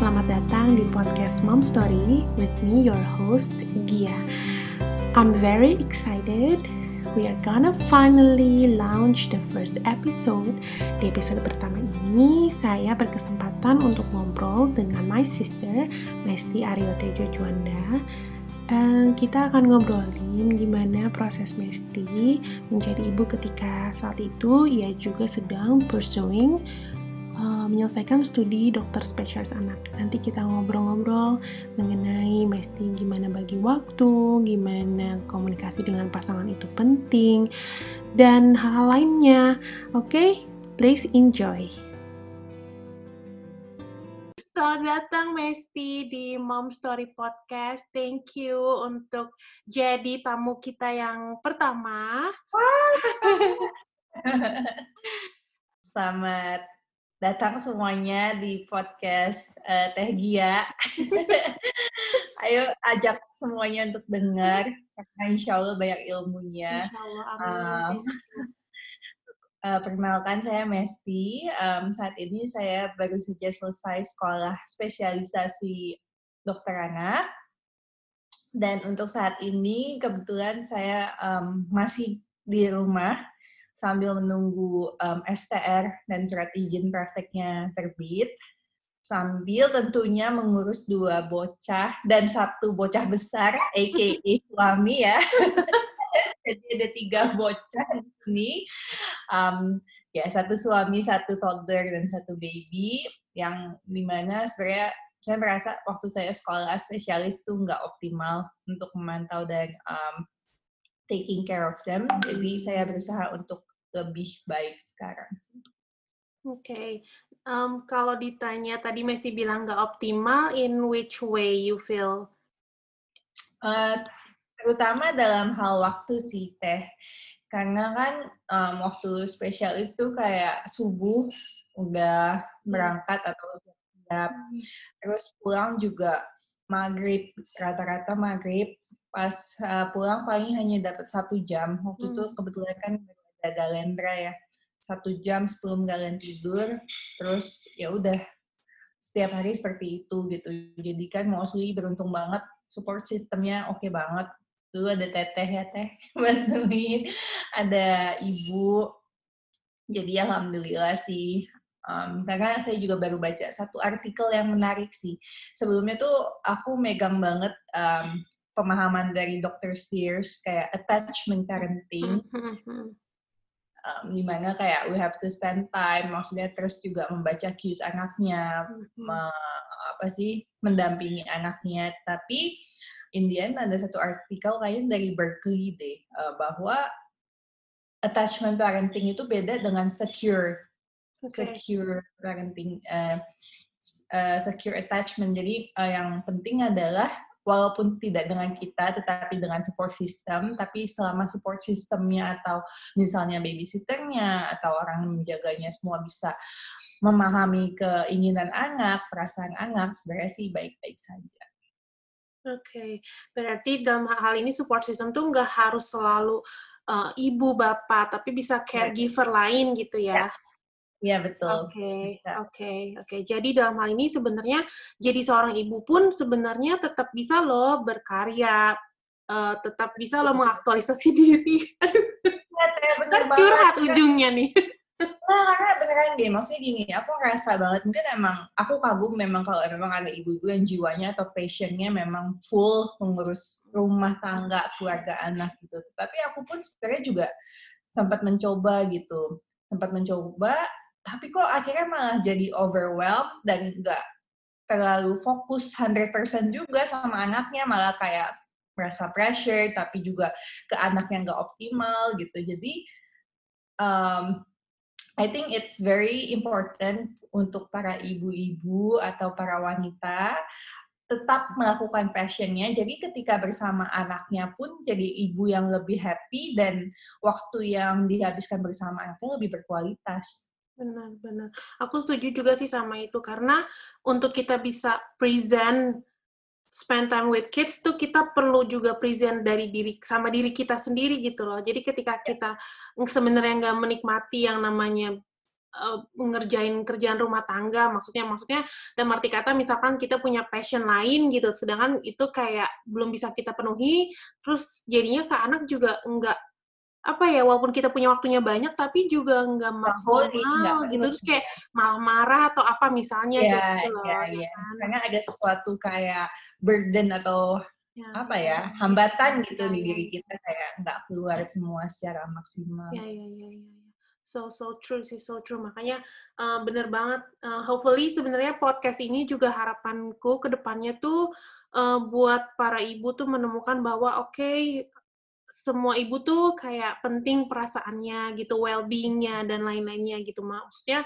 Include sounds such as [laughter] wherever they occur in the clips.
selamat datang di podcast Mom Story with me, your host, Gia. I'm very excited. We are gonna finally launch the first episode. Di episode pertama ini, saya berkesempatan untuk ngobrol dengan my sister, Mesti Aryo Tejo Juanda. Uh, kita akan ngobrolin gimana proses Mesti menjadi ibu ketika saat itu ia juga sedang pursuing uh, menyelesaikan studi dokter spesialis anak. Nanti kita ngobrol-ngobrol mengenai mesti gimana bagi waktu, gimana komunikasi dengan pasangan itu penting, dan hal-hal lainnya. Oke, okay? please enjoy. Selamat datang Mesti di Mom Story Podcast. Thank you untuk jadi tamu kita yang pertama. [laughs] Selamat datang semuanya di podcast uh, Teh Gia. [laughs] Ayo ajak semuanya untuk dengar, karena insya Allah banyak ilmunya. Insya Allah, Um, uh, [laughs] perkenalkan saya Mesti. Um, saat ini saya baru saja selesai sekolah spesialisasi dokter anak. Dan untuk saat ini kebetulan saya um, masih di rumah sambil menunggu um, STR dan surat izin prakteknya terbit, sambil tentunya mengurus dua bocah dan satu bocah besar, aka [laughs] suami ya. [laughs] Jadi ada tiga bocah di sini. Um, ya satu suami, satu toddler dan satu baby yang di mana sebenarnya saya merasa waktu saya sekolah spesialis tuh nggak optimal untuk memantau dan um, taking care of them. Jadi saya berusaha untuk lebih baik sekarang sih. Oke, okay. um, kalau ditanya tadi Mesti bilang nggak optimal, in which way you feel? Uh, terutama dalam hal waktu sih teh, karena kan um, waktu spesialis tuh kayak subuh udah berangkat atau siap, hmm. terus pulang juga maghrib rata-rata maghrib pas uh, pulang paling hanya dapat satu jam waktu hmm. itu kebetulan kan ada galendra ya. Satu jam sebelum kalian tidur terus ya udah setiap hari seperti itu gitu. Jadi kan mostly beruntung banget support sistemnya oke okay banget. Dulu ada teteh ya teh [laughs] bantuin. Ada ibu. Jadi alhamdulillah sih. Um, karena saya juga baru baca satu artikel yang menarik sih. Sebelumnya tuh aku megang banget um, pemahaman dari Dr. Sears kayak attachment parenting. Hmm, hmm, hmm um, di mana kayak we have to spend time maksudnya terus juga membaca cues anaknya me, apa sih mendampingi anaknya. Tapi in the end ada satu artikel kayaknya dari Berkeley deh uh, bahwa attachment parenting itu beda dengan secure okay. secure parenting uh, uh, secure attachment. Jadi uh, yang penting adalah walaupun tidak dengan kita tetapi dengan support system tapi selama support systemnya atau misalnya babysitternya atau orang menjaganya semua bisa memahami keinginan anak, perasaan anak, sebenarnya sih baik-baik saja. Oke, okay. berarti dalam hal ini support system tuh nggak harus selalu uh, ibu, bapak, tapi bisa caregiver lain gitu ya? ya Iya betul. Oke, oke, oke. Jadi dalam hal ini sebenarnya jadi seorang ibu pun sebenarnya tetap bisa loh berkarya, uh, tetap bisa loh mengaktualisasi [laughs] diri. Ya, curhat ujungnya nih. Nah, karena beneran deh, maksudnya gini, aku ngerasa banget, mungkin emang, aku kagum memang kalau memang ada ibu-ibu yang jiwanya atau passionnya memang full mengurus rumah tangga, keluarga anak gitu. Tapi aku pun sebenarnya juga sempat mencoba gitu, sempat mencoba tapi kok akhirnya malah jadi overwhelmed dan nggak terlalu fokus 100% juga sama anaknya malah kayak merasa pressure tapi juga ke anak yang nggak optimal gitu jadi um, I think it's very important untuk para ibu-ibu atau para wanita tetap melakukan passionnya. Jadi ketika bersama anaknya pun jadi ibu yang lebih happy dan waktu yang dihabiskan bersama anaknya lebih berkualitas. Benar, benar. Aku setuju juga sih sama itu karena untuk kita bisa present spend time with kids tuh kita perlu juga present dari diri sama diri kita sendiri gitu loh. Jadi ketika kita sebenarnya nggak menikmati yang namanya uh, ngerjain kerjaan rumah tangga maksudnya maksudnya dan arti kata misalkan kita punya passion lain gitu sedangkan itu kayak belum bisa kita penuhi terus jadinya ke anak juga enggak apa ya walaupun kita punya waktunya banyak tapi juga nggak maksimal gitu terus kayak malah marah atau apa misalnya yeah, gitu loh yeah, ya yeah. kan? karena ada sesuatu kayak burden atau ya, apa ya hambatan gitu ya, di diri ya. kita kayak nggak keluar semua secara maksimal ya ya ya, ya. so so true sih so true makanya uh, bener banget uh, hopefully sebenarnya podcast ini juga harapanku ke depannya tuh uh, buat para ibu tuh menemukan bahwa oke okay, semua ibu tuh kayak penting perasaannya gitu, well-beingnya dan lain-lainnya gitu. Maksudnya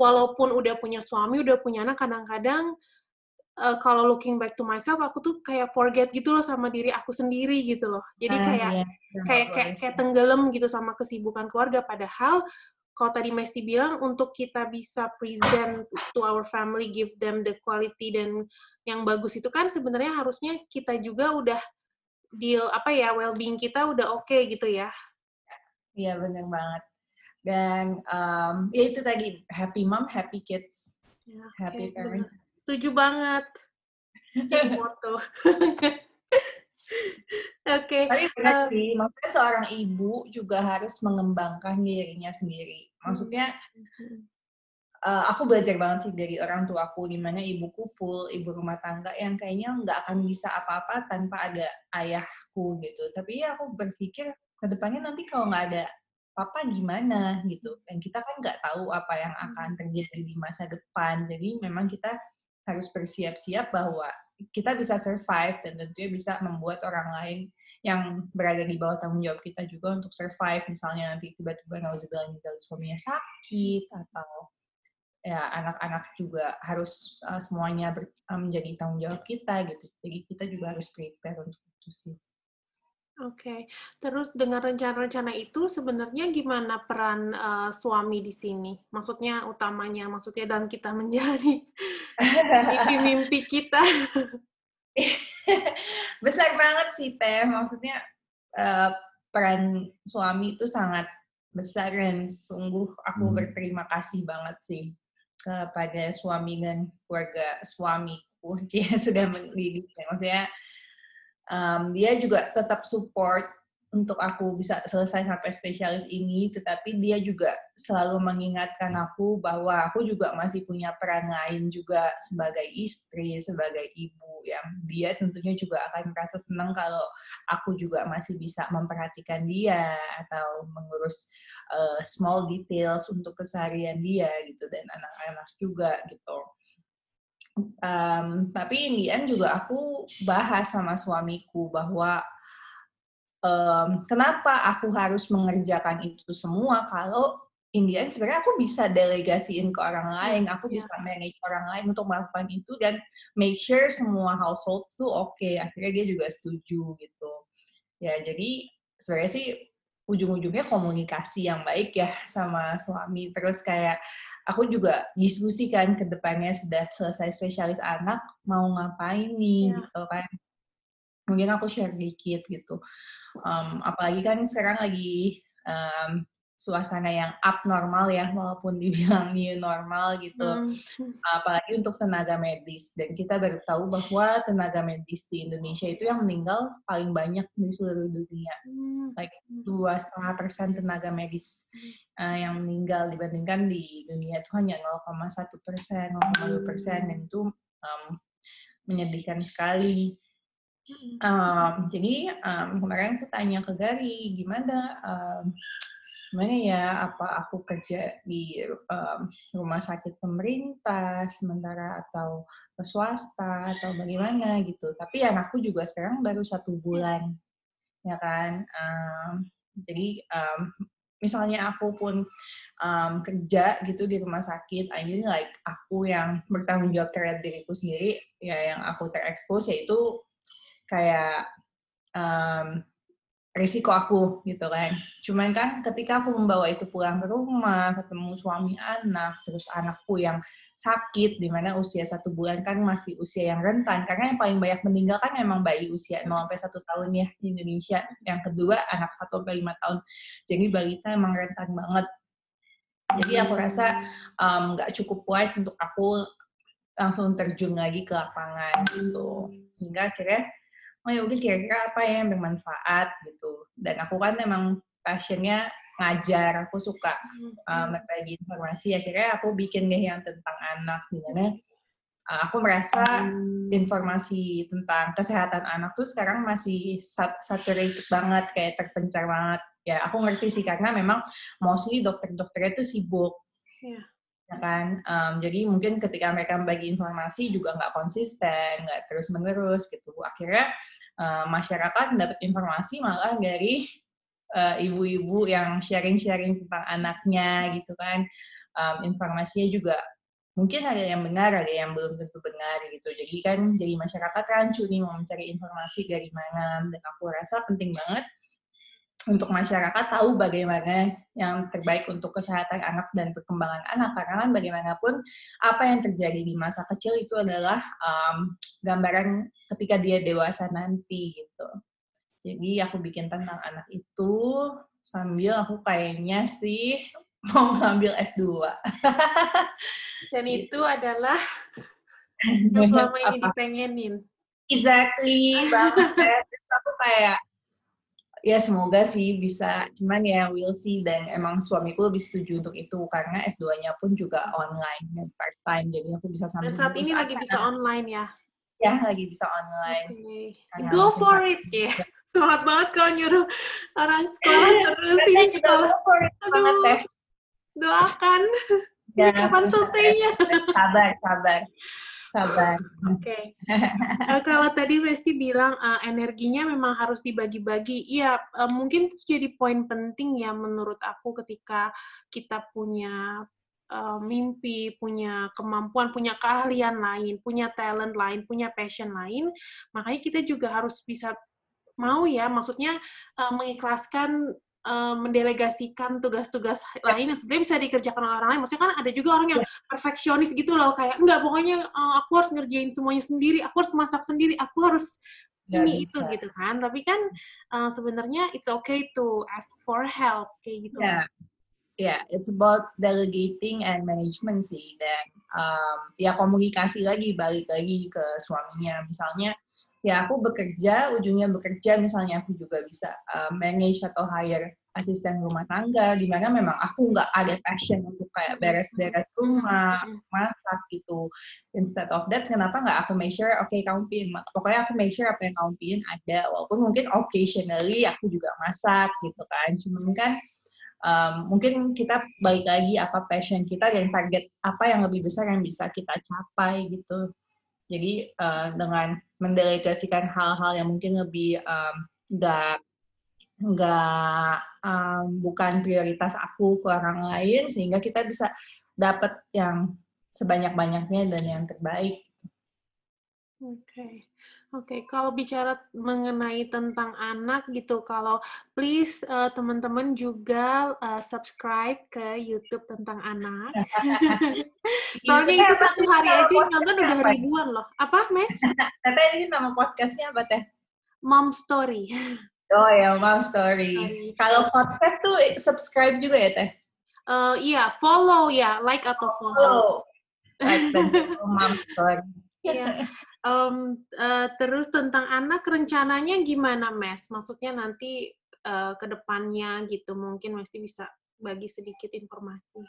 walaupun udah punya suami, udah punya anak, kadang-kadang uh, kalau looking back to myself, aku tuh kayak forget gitu loh sama diri aku sendiri gitu loh. Jadi ah, kayak iya, kayak kayak kayak tenggelam gitu sama kesibukan keluarga. Padahal kalau tadi Mesti bilang untuk kita bisa present to our family, give them the quality dan yang bagus itu kan sebenarnya harusnya kita juga udah deal apa ya well-being kita udah oke okay gitu ya. Iya benar banget. Dan um, ya itu tadi happy mom, happy kids, ya, happy parent. Setuju banget. Setuju [laughs] foto. [laughs] Oke. Okay. Tapi benar uh, sih, maksudnya seorang ibu juga harus mengembangkan dirinya sendiri. Maksudnya hmm uh, aku belajar banget sih dari orang tua aku di mana ibuku full ibu rumah tangga yang kayaknya nggak akan bisa apa-apa tanpa ada ayahku gitu. Tapi ya aku berpikir ke depannya nanti kalau nggak ada papa gimana gitu. Dan kita kan nggak tahu apa yang hmm. akan terjadi di masa depan. Jadi memang kita harus bersiap-siap bahwa kita bisa survive dan tentunya bisa membuat orang lain yang berada di bawah tanggung jawab kita juga untuk survive. Misalnya nanti tiba-tiba nggak usah bilang suaminya sakit atau ya anak-anak juga harus uh, semuanya ber, uh, menjadi tanggung jawab kita gitu. Jadi kita juga harus prepare untuk itu sih. Oke, okay. terus dengan rencana-rencana itu sebenarnya gimana peran uh, suami di sini? Maksudnya utamanya, maksudnya dalam kita menjadi mimpi-mimpi [laughs] kita. [laughs] Besar banget sih Teh, maksudnya uh, peran suami itu sangat besar dan sungguh aku hmm. berterima kasih banget sih kepada suami dan keluarga suamiku [laughs] dia sudah mendidik. Maksudnya um, dia juga tetap support untuk aku bisa selesai sampai spesialis ini, tetapi dia juga selalu mengingatkan aku bahwa aku juga masih punya peran lain juga sebagai istri, sebagai ibu yang dia tentunya juga akan merasa senang kalau aku juga masih bisa memperhatikan dia atau mengurus uh, small details untuk keseharian dia gitu dan anak-anak juga gitu. Um, tapi in the end juga aku bahas sama suamiku bahwa um, kenapa aku harus mengerjakan itu semua kalau in the end sebenarnya aku bisa delegasiin ke orang lain, aku yeah. bisa manage orang lain untuk melakukan itu dan make sure semua household tuh oke. Okay. Akhirnya dia juga setuju gitu. Ya jadi sebenarnya sih ujung-ujungnya komunikasi yang baik ya sama suami. Terus kayak aku juga diskusi kan ke depannya sudah selesai spesialis anak mau ngapain nih yeah. gitu kan. Mungkin aku share dikit gitu um, apalagi kan sekarang lagi um, suasana yang abnormal ya walaupun dibilang [laughs] new normal gitu hmm. apalagi untuk tenaga medis dan kita baru tahu bahwa tenaga medis di Indonesia itu yang meninggal paling banyak di seluruh dunia hmm. like hmm. dua setengah persen tenaga medis uh, yang meninggal dibandingkan di dunia itu hanya 0,1 persen 0,2 persen dan itu um, menyedihkan sekali Um, jadi um, kemarin aku tanya ke Gary gimana um, gimana ya apa aku kerja di um, rumah sakit pemerintah sementara atau ke swasta atau bagaimana? Gitu. Tapi anakku juga sekarang baru satu bulan ya kan? Um, jadi um, misalnya aku pun um, kerja gitu di rumah sakit, I mean like aku yang bertanggung jawab terhadap diriku sendiri, ya yang aku terekspos yaitu kayak um, risiko aku gitu kan. Cuman kan ketika aku membawa itu pulang ke rumah, ketemu suami anak, terus anakku yang sakit, di mana usia satu bulan kan masih usia yang rentan. Karena yang paling banyak meninggal kan memang bayi usia 0 sampai satu tahun ya di Indonesia. Yang kedua anak satu sampai lima tahun. Jadi balita emang rentan banget. Jadi aku rasa nggak um, cukup wise untuk aku langsung terjun lagi ke lapangan gitu. Hingga akhirnya, oh ya udah kira-kira apa ya yang bermanfaat gitu. Dan aku kan memang passionnya ngajar, aku suka um, berbagi informasi. Akhirnya aku bikin deh yang tentang anak, di mana uh, aku merasa informasi tentang kesehatan anak tuh sekarang masih saturated banget, kayak terpencar banget. Ya aku ngerti sih karena memang mostly dokter-dokternya tuh sibuk. Yeah ya kan? Um, jadi mungkin ketika mereka membagi informasi juga nggak konsisten nggak terus menerus gitu. Akhirnya uh, masyarakat dapat informasi malah dari ibu-ibu uh, yang sharing-sharing tentang anaknya gitu kan. Um, informasinya juga mungkin ada yang benar ada yang belum tentu benar gitu. Jadi kan jadi masyarakat rancu nih mau mencari informasi dari mana dan aku rasa penting banget untuk masyarakat tahu bagaimana yang terbaik untuk kesehatan anak dan perkembangan anak karena kan bagaimanapun apa yang terjadi di masa kecil itu adalah um, gambaran ketika dia dewasa nanti gitu. Jadi aku bikin tentang anak itu sambil aku kayaknya sih [laughs] mau ngambil S2. dan itu adalah [laughs] yang selama ini dipengenin. Exactly banget. aku kayak ya semoga sih bisa. Cuman ya we'll see. Dan emang suamiku lebih setuju untuk itu karena S2-nya pun juga online dan part time jadi aku bisa sambil dan saat ini lagi bisa online ya? Ya lagi bisa online. Okay. go for it ya [laughs] semangat banget kalau nyuruh orang sekolah [laughs] terus ini sekolah for it. banget deh doakan. Ya, [laughs] kapan selesainya? sabar sabar sabar. Oke. Okay. uh, kalau tadi Westi bilang uh, energinya memang harus dibagi-bagi. Iya, uh, mungkin itu jadi poin penting ya menurut aku ketika kita punya mimpi, punya kemampuan, punya keahlian lain, punya talent lain, punya passion lain, makanya kita juga harus bisa mau ya, maksudnya mengikhlaskan uh, mendelegasikan tugas-tugas ya. lain yang sebenarnya bisa dikerjakan oleh orang lain. Maksudnya kan ada juga orang yang ya. perfeksionis gitu loh, kayak enggak pokoknya uh, aku harus ngerjain semuanya sendiri, aku harus masak sendiri, aku harus Gak ini bisa. itu gitu kan. Tapi kan uh, sebenarnya it's okay to ask for help kayak gitu. Ya, yeah. yeah, it's about delegating and management sih dan um, ya komunikasi lagi balik lagi ke suaminya. Misalnya ya aku bekerja, ujungnya bekerja, misalnya aku juga bisa uh, manage atau hire asisten rumah tangga, di mana memang aku nggak ada passion untuk kayak beres-beres rumah, masak gitu. Instead of that, kenapa nggak aku make sure, oke okay, kamu pilih, pokoknya aku make sure apa yang kamu pilih ada, walaupun mungkin occasionally aku juga masak gitu kan. Cuman kan um, mungkin kita balik lagi apa passion kita dan target apa yang lebih besar yang bisa kita capai gitu. Jadi uh, dengan mendelegasikan hal-hal yang mungkin lebih nggak um, nggak um, bukan prioritas aku ke orang lain sehingga kita bisa dapat yang sebanyak-banyaknya dan yang terbaik. Oke. Okay. Oke, okay, kalau bicara mengenai tentang anak gitu, kalau please uh, teman-teman juga uh, subscribe ke YouTube tentang anak. [laughs] Soalnya itu satu hari aja nonton udah ribuan loh. Apa, Mes? [laughs] Katanya ini nama podcastnya apa teh? Mom Story. [laughs] Oh ya, Mom Story. Kalau podcast tuh subscribe juga ya teh? Uh, iya, follow ya, like atau follow. follow. Like dan Mom Story. Iya. Um, uh, terus tentang anak rencananya gimana, Mes? Maksudnya nanti uh, ke depannya gitu, mungkin mesti bisa bagi sedikit informasi.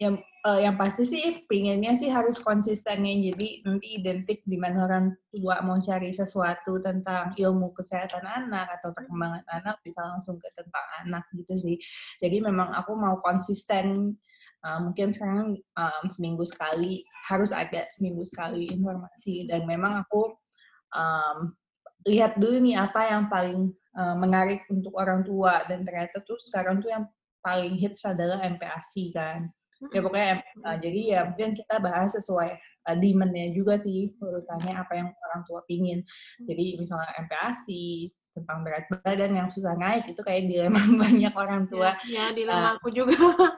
Yang uh, yang pasti sih pinginnya sih harus konsistennya. Jadi nanti identik di mana orang tua mau cari sesuatu tentang ilmu kesehatan anak atau perkembangan anak bisa langsung ke tentang anak gitu sih. Jadi memang aku mau konsisten uh, mungkin sekarang um, seminggu sekali harus ada seminggu sekali informasi. Dan memang aku um, lihat dulu nih apa yang paling uh, menarik untuk orang tua. Dan ternyata tuh sekarang tuh yang paling hits adalah MPASI kan. Ya pokoknya uh, jadi ya mungkin kita bahas sesuai uh, demandnya juga sih. Urutannya apa yang orang tua pingin. Jadi misalnya MPASI tentang berat badan yang susah naik itu kayak dilema [laughs] banyak orang tua. Ya, ya dilema uh, aku juga. [laughs]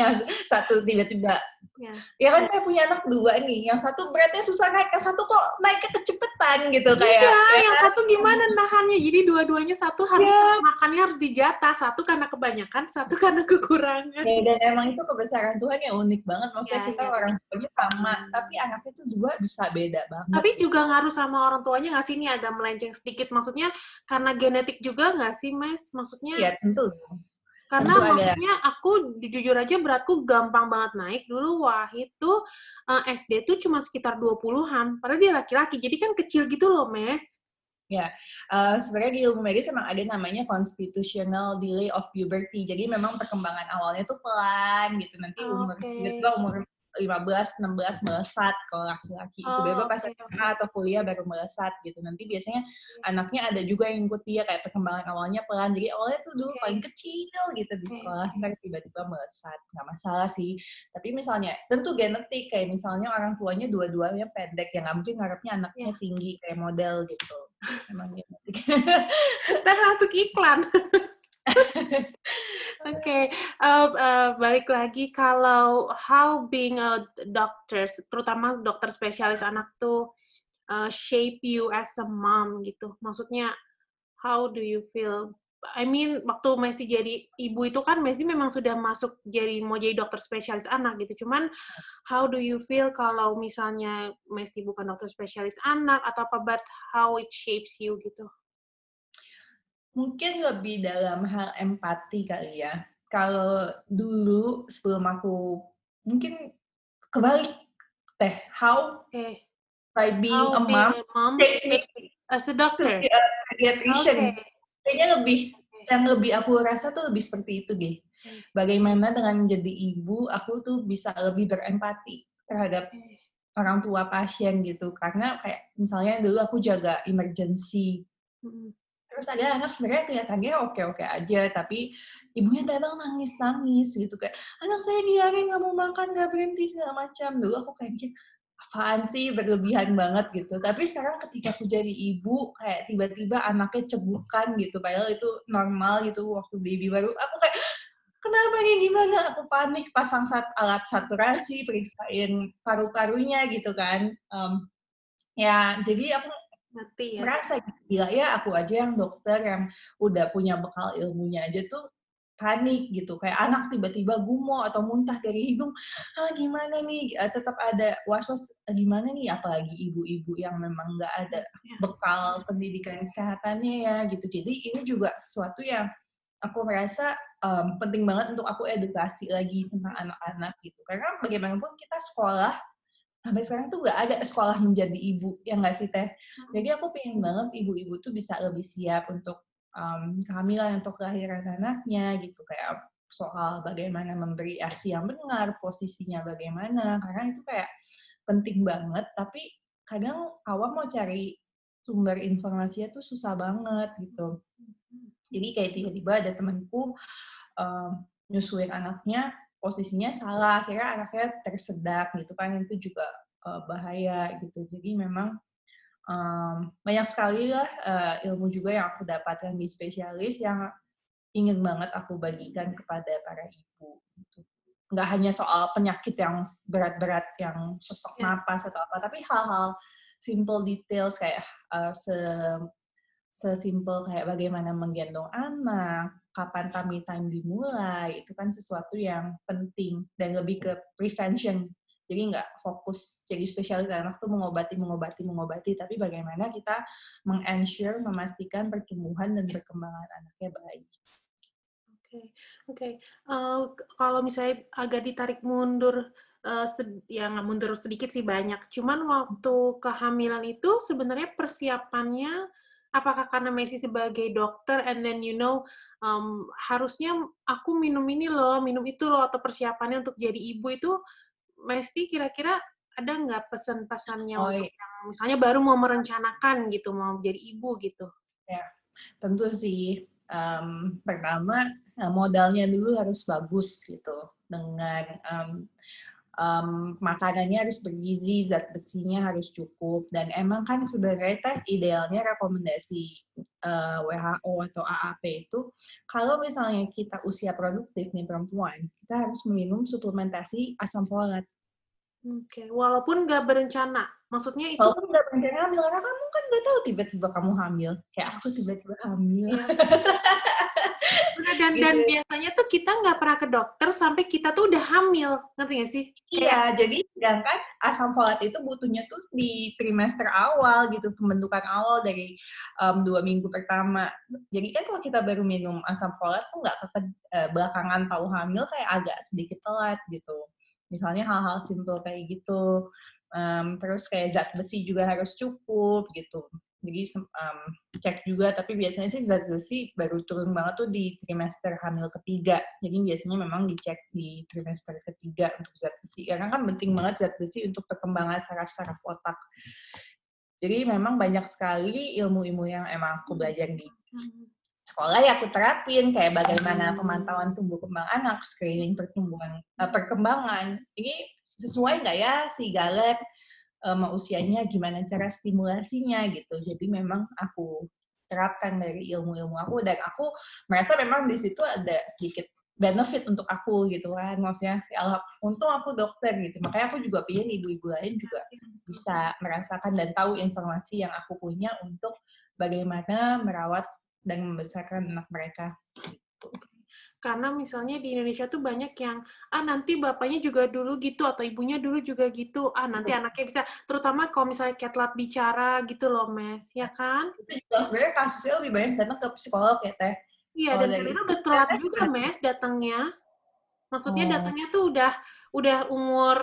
yang satu tiba-tiba ya. ya kan saya punya anak dua nih yang satu beratnya susah naik yang satu kok naiknya kecepetan gitu kayak iya, ya yang kan? satu gimana nahannya jadi dua-duanya satu harus Iya. makannya harus dijatah satu karena kebanyakan satu karena kekurangan Ya, dan emang itu kebesaran Tuhan yang unik banget maksudnya Iya, kita iya. orang tuanya sama Hmm. tapi anaknya tuh dua bisa beda banget tapi juga ngaruh sama orang tuanya nggak sih ini agak melenceng sedikit maksudnya karena genetik juga nggak sih mes maksudnya ya tentu karena tentu ada. maksudnya aku jujur aja beratku gampang banget naik dulu Wahid tuh eh, SD tuh cuma sekitar 20-an padahal dia laki-laki jadi kan kecil gitu loh mes Eh, sebenarnya di ilmu medis emang ada namanya constitutional delay of puberty. Jadi memang perkembangan awalnya tuh pelan gitu. Nanti umur tiba-tiba umur 15, 16 melesat kalau laki-laki. Oh, Tiba-tiba pas oke, SMA atau kuliah baru melesat gitu. Nanti biasanya anaknya ada juga yang ikut dia kayak perkembangan awalnya pelan. Jadi awalnya tuh dulu Oke. paling kecil gitu di sekolah. oke. Ntar tiba-tiba melesat. Nggak masalah sih. Tapi misalnya, tentu genetik. Kayak misalnya orang tuanya dua-duanya pendek. Yang nggak mungkin ngarepnya anaknya Iya. tinggi kayak model gitu. Emang [laughs] genetik. [laughs] Ntar iklan. [laughs] Oke, eh, eh, balik lagi kalau how being a doctor, terutama dokter spesialis anak tuh eh, shape you as a mom gitu. Maksudnya how do you feel? I mean, waktu Messi jadi ibu itu kan Messi memang sudah masuk jadi mau jadi dokter spesialis anak gitu. Cuman how do you feel kalau misalnya Messi bukan dokter spesialis anak atau apa, but how it shapes you gitu? Mungkin lebih dalam hal empati kali ya. Kalau dulu sebelum aku mungkin kebalik teh how Oke. by being How a being mom a mom takes me as a to doctor. a pediatrician. Oke. Kayaknya lebih yang lebih aku rasa tuh lebih seperti itu deh. Hmm. Bagaimana dengan menjadi ibu, aku tuh bisa lebih berempati terhadap orang tua pasien gitu. Karena kayak misalnya dulu aku jaga emergency Mm. Terus ada anak sebenarnya kelihatannya oke-oke aja, tapi ibunya datang nangis-nangis gitu kayak, anak saya diare nggak mau makan, nggak berhenti segala macam. Dulu aku kayak mikir, apaan sih berlebihan banget gitu. Tapi sekarang ketika aku jadi ibu, kayak tiba-tiba anaknya cebukan gitu, padahal itu normal gitu waktu baby baru. Aku kayak, kenapa nih gimana? Aku panik pasang sat alat saturasi, periksain paru-parunya gitu kan. Em, ya, jadi aku Ngerti ya. merasa gitu, gila ya aku aja yang dokter yang udah punya bekal ilmunya aja tuh panik gitu. Kayak anak tiba-tiba gumo atau muntah dari hidung ah gimana nih? Eh, tetap ada was-was "Ah, gimana nih? Apalagi ibu-ibu yang memang nggak ada Ya. bekal pendidikan kesehatannya ya gitu. Jadi ini juga sesuatu yang aku merasa em, penting banget untuk aku edukasi lagi tentang anak-anak gitu. Karena bagaimanapun kita sekolah sampai sekarang tuh nggak ada sekolah menjadi ibu ya nggak sih teh? Jadi aku pengen banget ibu-ibu tuh bisa lebih siap untuk um, kehamilan untuk kelahiran anaknya gitu. Kayak soal bagaimana memberi ASI yang benar, posisinya bagaimana, karena itu kayak penting banget, tapi kadang awam mau cari sumber informasinya tuh susah banget gitu. Jadi kayak tiba-tiba ada temanku um, nyusuin anaknya, posisinya salah, akhirnya anaknya tersedak gitu kan, itu juga uh, bahaya gitu. Jadi memang um, banyak sekali lah uh, ilmu juga yang aku dapatkan di spesialis yang ingin banget aku bagikan kepada para ibu. Gitu. Nggak hanya soal penyakit yang berat-berat, yang sesak Ya. napas atau apa, tapi hal-hal simple details kayak uh, se sesimpel kayak bagaimana menggendong anak, kapan tummy time dimulai, itu kan sesuatu yang penting dan lebih ke prevention. Jadi nggak fokus jadi spesialis anak tuh mengobati, mengobati, mengobati, tapi bagaimana kita meng-ensure, memastikan pertumbuhan dan perkembangan anaknya baik. Oke, oke. Eh, k- kalau misalnya agak ditarik mundur, eh, sed- ya nggak mundur sedikit sih banyak. Cuman waktu kehamilan itu sebenarnya persiapannya, apakah karena Messi sebagai dokter, and then you know, um, harusnya aku minum ini loh, minum itu loh, atau persiapannya untuk jadi ibu itu, Messi kira-kira ada nggak pesan-pesannya Oh untuk iya, yang misalnya baru mau merencanakan gitu, mau jadi ibu gitu? ya. tentu sih. em, pertama eh, modalnya dulu harus bagus gitu dengan em, em, makanannya harus bergizi, zat besinya harus cukup dan emang kan sebenarnya teh idealnya rekomendasi eh, WHO atau AAP itu kalau misalnya kita usia produktif nih perempuan kita harus minum suplementasi asam folat Oke, walaupun nggak berencana. Maksudnya itu Walaupun nggak berencana hamil, karena kamu kan nggak tahu tiba-tiba kamu hamil. Kayak aku tiba-tiba hamil. [laughs] Bener, dan Gitu. dan biasanya tuh kita nggak pernah ke dokter sampai kita tuh udah hamil, ngerti nggak sih? Iya, jadi sedangkan asam folat itu butuhnya tuh di trimester awal gitu, pembentukan awal dari em, dua minggu pertama. Jadi kan kalau kita baru minum asam folat tuh nggak ke eh, belakangan tahu hamil kayak agak sedikit telat gitu. Misalnya hal-hal simpel kayak gitu. Em, terus kayak zat besi juga harus cukup gitu. Jadi em, cek juga, tapi biasanya sih zat besi baru turun banget tuh di trimester hamil ketiga. Jadi biasanya memang dicek di trimester ketiga untuk zat besi. Karena kan penting banget zat besi untuk perkembangan saraf-saraf otak. Jadi memang banyak sekali ilmu-ilmu yang emang aku belajar di Hmm. sekolah ya aku terapin kayak bagaimana pemantauan tumbuh kembang anak, screening pertumbuhan eh, perkembangan. Ini sesuai nggak ya si Galet sama usianya gimana cara stimulasinya gitu. Jadi memang aku terapkan dari ilmu-ilmu aku dan aku merasa memang di situ ada sedikit benefit untuk aku gitu kan. Maksudnya ya untung aku dokter gitu. Makanya aku juga pengen ibu-ibu lain juga bisa merasakan dan tahu informasi yang aku punya untuk bagaimana merawat dan membesarkan anak mereka. Karena misalnya di Indonesia tuh banyak yang ah nanti bapaknya juga dulu gitu atau ibunya dulu juga gitu. Ah nanti anaknya bisa terutama kalau misalnya kayak telat bicara gitu loh, Mes, ya kan? Itu juga sebenarnya kasusnya lebih banyak datang ke psikolog ya teh. Iya, dan kadang udah telat juga? Mes, datangnya. Maksudnya Oh. datangnya tuh udah udah umur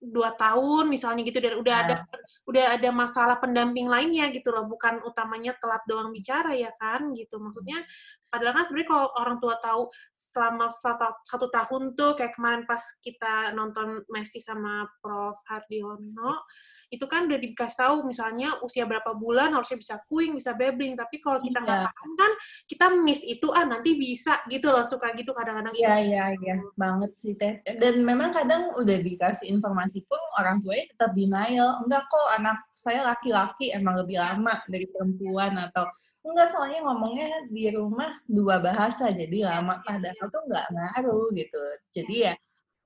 2 tahun misalnya gitu dan udah ada udah ada masalah pendamping lainnya gitu loh, bukan utamanya telat doang bicara ya kan gitu. Maksudnya padahal kan sebenarnya kalau orang tua tahu selama satu, satu tahun tuh kayak kemarin pas kita nonton Messi sama Prof Hardiono itu kan udah dikasih tahu misalnya usia berapa bulan harusnya bisa kuing, bisa babbling, tapi kalau kita nggak Iya. paham kan kita miss itu ah nanti bisa gitu loh suka gitu kadang-kadang Iya, iya, iya. Banget sih, Teh. Dan memang kadang udah dikasih informasi pun orang tuanya tetap denial. Enggak kok, anak saya laki-laki emang lebih lama dari perempuan. Atau, enggak soalnya ngomongnya di rumah dua bahasa, jadi lama. Padahal tuh nggak ngaruh gitu. Jadi ya,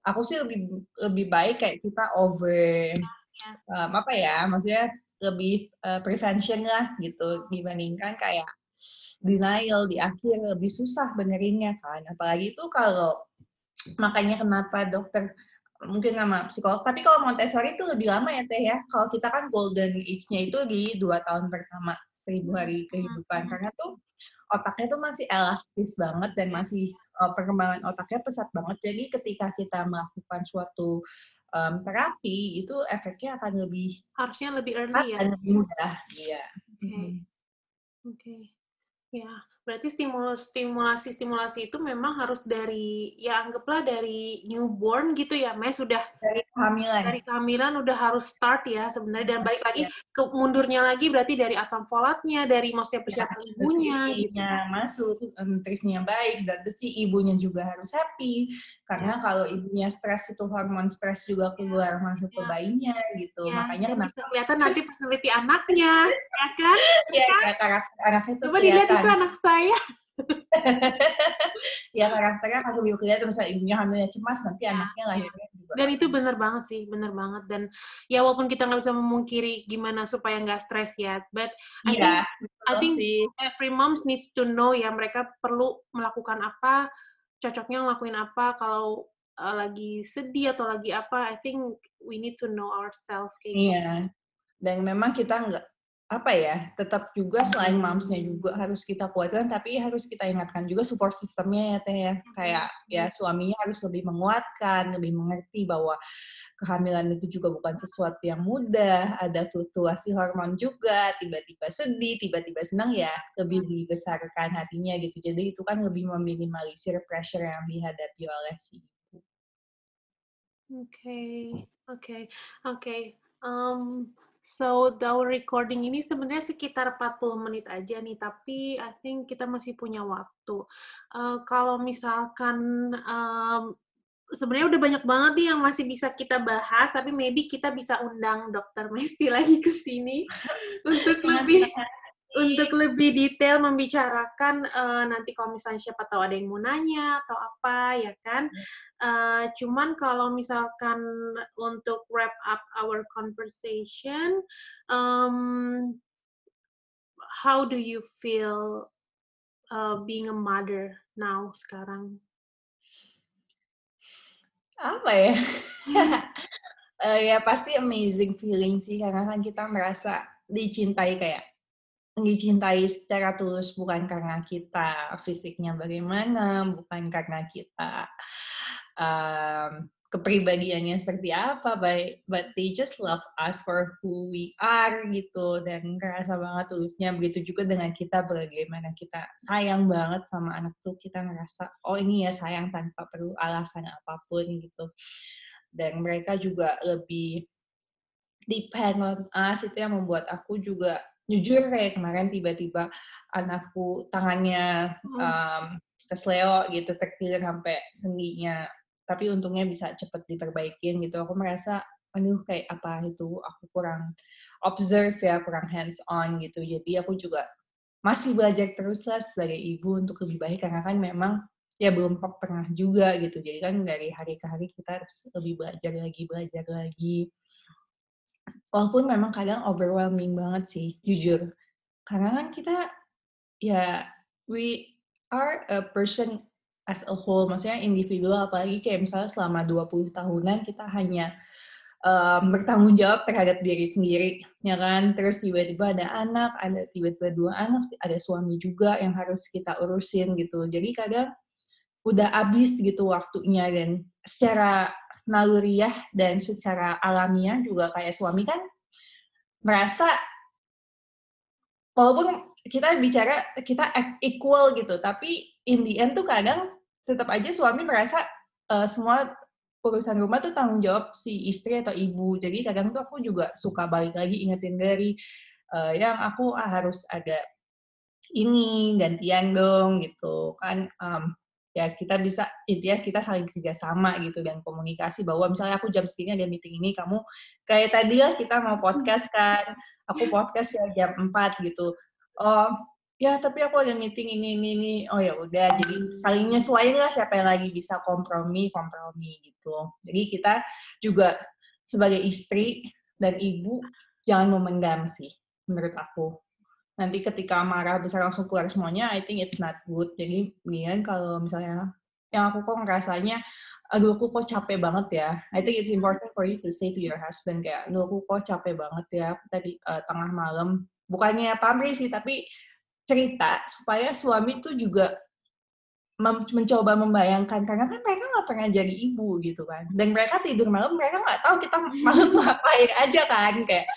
aku sih lebih lebih baik kayak kita over, um, apa ya, maksudnya lebih uh, prevention lah gitu, dibandingkan kayak denial di akhir lebih susah benerinnya kan. Apalagi itu kalau makanya kenapa dokter mungkin sama psikolog tapi kalau Montessori itu lebih lama ya teh ya. Kalau kita kan golden age-nya itu di dua tahun pertama seribu hari kehidupan. Karena tuh otaknya tuh masih elastis banget dan masih uh, perkembangan otaknya pesat banget. Jadi ketika kita melakukan suatu um, terapi itu efeknya akan lebih harusnya lebih early ya. lebih mudah iya Oke. Oke. Ya, berarti stimulus stimulasi stimulasi itu memang harus dari ya anggaplah dari newborn gitu ya, Mes sudah dari kehamilan dari kehamilan udah harus start ya sebenarnya dan balik lagi Iya. ke mundurnya lagi berarti dari asam folatnya, dari maksudnya persiapan ibunya gitu. masuk, nutrisinya baik, zat besi, ibunya juga harus happy. Karena kalau ibunya stres itu hormon stres juga keluar masuk ke Ya. bayinya gitu. Ya, Makanya dan kenapa kelihatan nanti [laughs] personality anaknya, ya kan? ya, ya karakter anaknya itu Coba dilihat itu anak saya. [laughs] ya karakternya akan lebih kelihatan misalnya ibunya hamilnya cemas nanti Ya, anaknya ya. lahirnya juga. Dan itu benar banget sih, benar banget. Dan ya walaupun kita nggak bisa memungkiri gimana supaya nggak stres ya, but I think Iya, I betul think sih. every moms needs to know ya mereka perlu melakukan apa, cocoknya ngelakuin apa kalau uh, lagi sedih atau lagi apa. I think we need to know ourselves kayak gitu. Iya. Dan memang kita nggak apa ya, tetap juga selain momsnya juga harus kita kuatkan, tapi harus kita ingatkan juga support sistemnya ya teh ya. Kayak ya suaminya harus lebih menguatkan, lebih mengerti bahwa kehamilan itu juga bukan sesuatu yang mudah, ada fluktuasi hormon juga, tiba-tiba sedih, tiba-tiba senang ya, lebih dibesarkan hatinya gitu. Jadi itu kan lebih meminimalisir pressure yang dihadapi oleh si ibu. Oke, oke, oke. Um, so our recording ini sebenarnya sekitar 40 menit aja nih, tapi I think kita masih punya waktu. Uh, kalau misalkan um, sebenarnya udah banyak banget nih yang masih bisa kita bahas, tapi maybe kita bisa undang Dokter Mesti [laughs] lagi ke sini untuk lebih untuk lebih detail membicarakan uh, nanti kalau misalnya siapa tahu ada yang mau nanya atau apa ya kan. Uh, cuman kalau misalkan untuk wrap up our conversation, um, how do you feel uh, being a mother now sekarang? Apa ya? uh, [laughs] ya pasti amazing feeling sih karena kan kita merasa dicintai kayak dicintai secara tulus bukan karena kita fisiknya bagaimana, bukan karena kita um, kepribadiannya seperti apa, but, but they just love us for who we are gitu dan kerasa banget tulusnya. Begitu juga dengan kita bagaimana kita sayang banget sama anak tuh kita ngerasa oh ini ya sayang tanpa perlu alasan apa pun gitu. Dan mereka juga lebih depend on us itu yang membuat aku juga jujur kayak kemarin tiba-tiba anakku tangannya um, kesleo gitu terkilir sampai sendinya. Tapi untungnya bisa cepet diperbaikin gitu. Aku merasa aduh kayak apa itu? Aku kurang observe ya kurang hands on gitu. Jadi aku juga masih belajar terus lah sebagai ibu untuk lebih baik karena kan memang ya belum pernah juga gitu. Jadi kan dari hari ke hari kita harus lebih belajar lagi belajar lagi walaupun memang kadang overwhelming banget sih, jujur. Karena kan kita ya we are a person as a whole, maksudnya individual, apalagi kayak misalnya selama 20 tahunan kita hanya um, bertanggung jawab terhadap diri sendiri, ya kan? Terus tiba-tiba ada anak, ada tiba-tiba dua anak, ada suami juga yang harus kita urusin gitu. Jadi kadang udah habis gitu waktunya dan secara naluriah dan secara alamiah juga kayak suami kan merasa walaupun kita bicara kita equal gitu tapi in the end tuh kadang tetap aja suami merasa uh, semua urusan rumah tuh tanggung jawab si istri atau ibu. Jadi kadang tuh aku juga suka balik lagi ingetin dari uh, yang aku ah, harus ada ini gantian dong gitu kan um, ya kita bisa intinya kita saling kerjasama gitu dan komunikasi bahwa misalnya aku jam segini ada meeting ini kamu kayak tadi lah kita mau podcast kan aku podcast ya jam 4 gitu. Oh ya tapi aku ada meeting ini ini ini. Oh ya udah jadi saling nyesuaiin lah siapa yang lagi bisa kompromi kompromi gitu. Jadi kita juga sebagai istri dan ibu jangan memendam sih menurut aku nanti ketika marah besar langsung keluar semuanya, I think it's not good. Jadi mendingan kalau misalnya yang aku kok ngerasanya, aduh aku kok capek banget ya. I think it's important for you to say to your husband kayak, aduh aku kok capek banget ya tadi uh, tengah malam. Bukannya pamrih sih, tapi cerita supaya suami tuh juga mencoba membayangkan karena kan mereka nggak pernah jadi ibu gitu kan dan mereka tidur malam mereka nggak tahu kita [laughs] malam ngapain aja kan kayak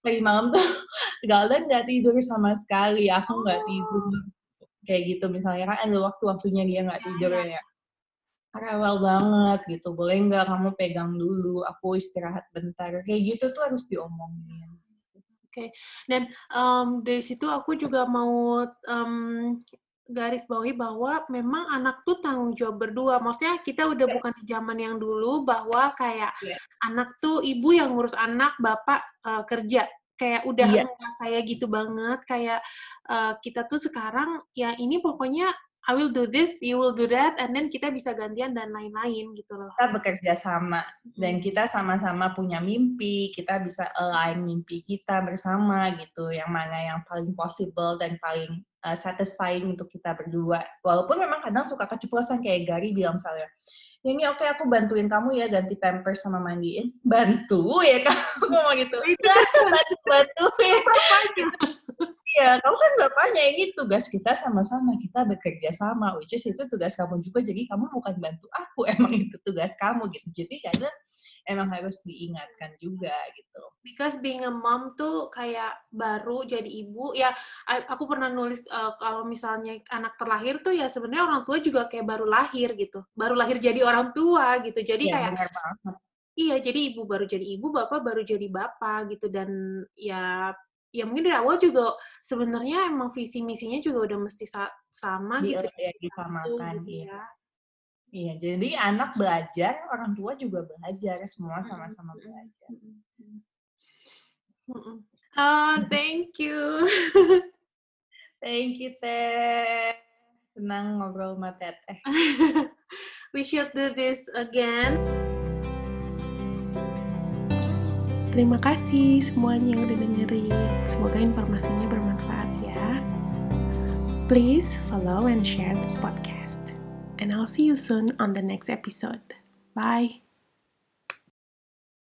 tadi malam tuh [laughs] Galden nggak tidur sama sekali aku nggak oh. tidur kayak gitu misalnya kan ada waktu-waktunya dia nggak tidur ya, ya. rewel banget gitu boleh nggak kamu pegang dulu aku istirahat bentar kayak gitu tuh harus diomongin oke okay. dan um, dari situ aku juga mau um, garis bawahi bahwa memang anak tuh tanggung jawab berdua. Maksudnya kita udah yeah. bukan di zaman yang dulu bahwa kayak yeah. anak tuh ibu yang ngurus anak, bapak uh, kerja. Kayak udah yeah. kayak gitu banget. Kayak uh, kita tuh sekarang ya ini pokoknya I will do this, you will do that, and then kita bisa gantian dan lain-lain gitu loh. Kita bekerja sama dan kita sama-sama punya mimpi, kita bisa align mimpi kita bersama gitu, yang mana yang paling possible dan paling uh, satisfying untuk kita berdua. Walaupun memang kadang suka keceplosan kayak Gary bilang misalnya, ya ini oke okay, aku bantuin kamu ya ganti pampers sama mandiin. Bantu ya [laughs] kamu mau gitu. [laughs] bantu bantuin. Iya, kamu kan bapaknya ini tugas kita sama-sama, kita bekerja sama, which is itu tugas kamu juga, jadi kamu bukan bantu aku, [laughs] emang itu tugas kamu gitu. Jadi karena emang harus diingatkan juga gitu. Because being a mom tuh kayak baru jadi ibu, ya aku pernah nulis uh, kalau misalnya anak terlahir tuh ya sebenarnya orang tua juga kayak baru lahir gitu, baru lahir jadi orang tua gitu. Jadi ya, kayak Iya, jadi ibu baru jadi ibu, bapak baru jadi bapak gitu dan ya ya mungkin dari awal juga sebenarnya emang visi misinya juga udah mesti sa sama Di, gitu ya disamakan gitu, ya. Iya, jadi anak belajar, orang tua juga belajar, semua sama-sama belajar. Oh, thank you. [laughs] Thank you, Teh. Senang ngobrol sama Teteh. [laughs] We should do this again. Terima kasih semuanya yang udah dengerin. Semoga informasinya bermanfaat ya. Please follow and share this podcast. And I'll see you soon on the next episode. Bye.